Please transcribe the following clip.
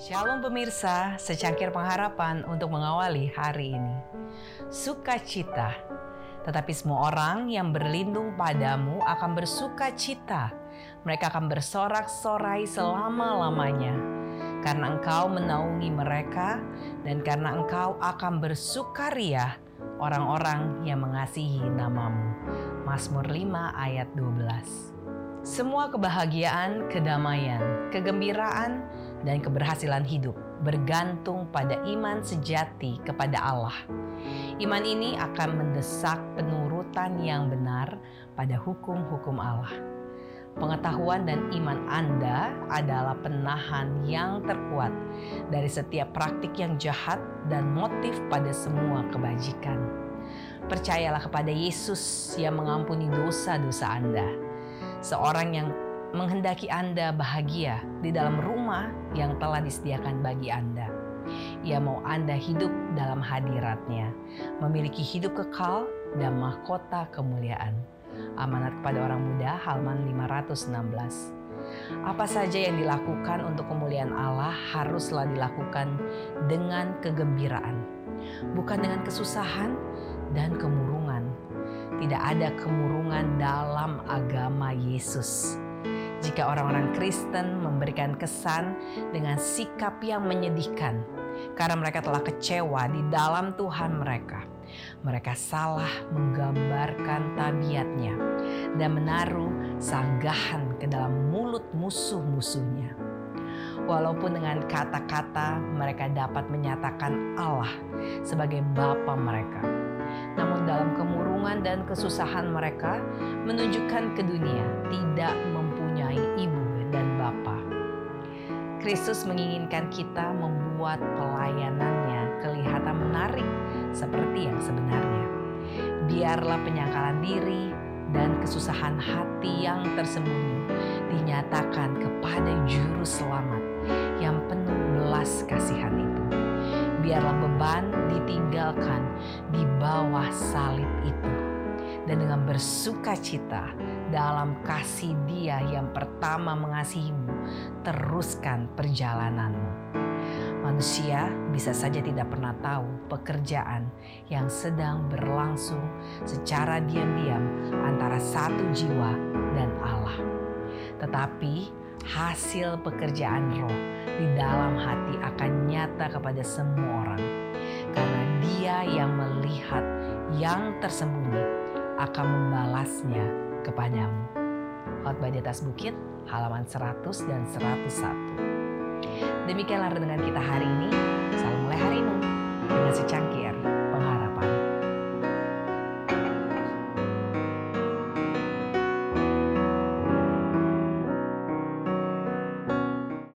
Shalom pemirsa, secangkir pengharapan untuk mengawali hari ini. Sukacita, tetapi semua orang yang berlindung padamu akan bersuka cita. Mereka akan bersorak-sorai selama-lamanya. Karena engkau menaungi mereka dan karena engkau akan bersukaria orang-orang yang mengasihi namamu. Mazmur 5 ayat 12. Semua kebahagiaan, kedamaian, kegembiraan, dan keberhasilan hidup bergantung pada iman sejati kepada Allah. Iman ini akan mendesak penurutan yang benar pada hukum-hukum Allah. Pengetahuan dan iman Anda adalah penahan yang terkuat dari setiap praktik yang jahat dan motif pada semua kebajikan. Percayalah kepada Yesus yang mengampuni dosa-dosa Anda seorang yang menghendaki Anda bahagia di dalam rumah yang telah disediakan bagi Anda. Ia mau Anda hidup dalam hadiratnya, memiliki hidup kekal dan mahkota kemuliaan. Amanat kepada orang muda halaman 516. Apa saja yang dilakukan untuk kemuliaan Allah haruslah dilakukan dengan kegembiraan, bukan dengan kesusahan dan kemurungan tidak ada kemurungan dalam agama Yesus. Jika orang-orang Kristen memberikan kesan dengan sikap yang menyedihkan karena mereka telah kecewa di dalam Tuhan mereka, mereka salah menggambarkan tabiatnya dan menaruh sanggahan ke dalam mulut musuh-musuhnya. Walaupun dengan kata-kata mereka dapat menyatakan Allah sebagai Bapa mereka, namun dalam kemurungan dan kesusahan mereka menunjukkan ke dunia tidak mempunyai ibu dan bapa. Kristus menginginkan kita membuat pelayanannya kelihatan menarik seperti yang sebenarnya. Biarlah penyangkalan diri dan kesusahan hati yang tersembunyi dinyatakan kepada juru selamat yang penuh belas kasihan itu biarlah beban ditinggalkan di bawah salib itu. Dan dengan bersuka cita dalam kasih dia yang pertama mengasihimu, teruskan perjalananmu. Manusia bisa saja tidak pernah tahu pekerjaan yang sedang berlangsung secara diam-diam antara satu jiwa dan Allah. Tetapi hasil pekerjaan roh di dalam hati akan nyata kepada semua orang. Karena dia yang melihat yang tersembunyi akan membalasnya kepadamu. Khotbah di atas bukit halaman 100 dan 101. Demikianlah renungan kita hari ini. Salam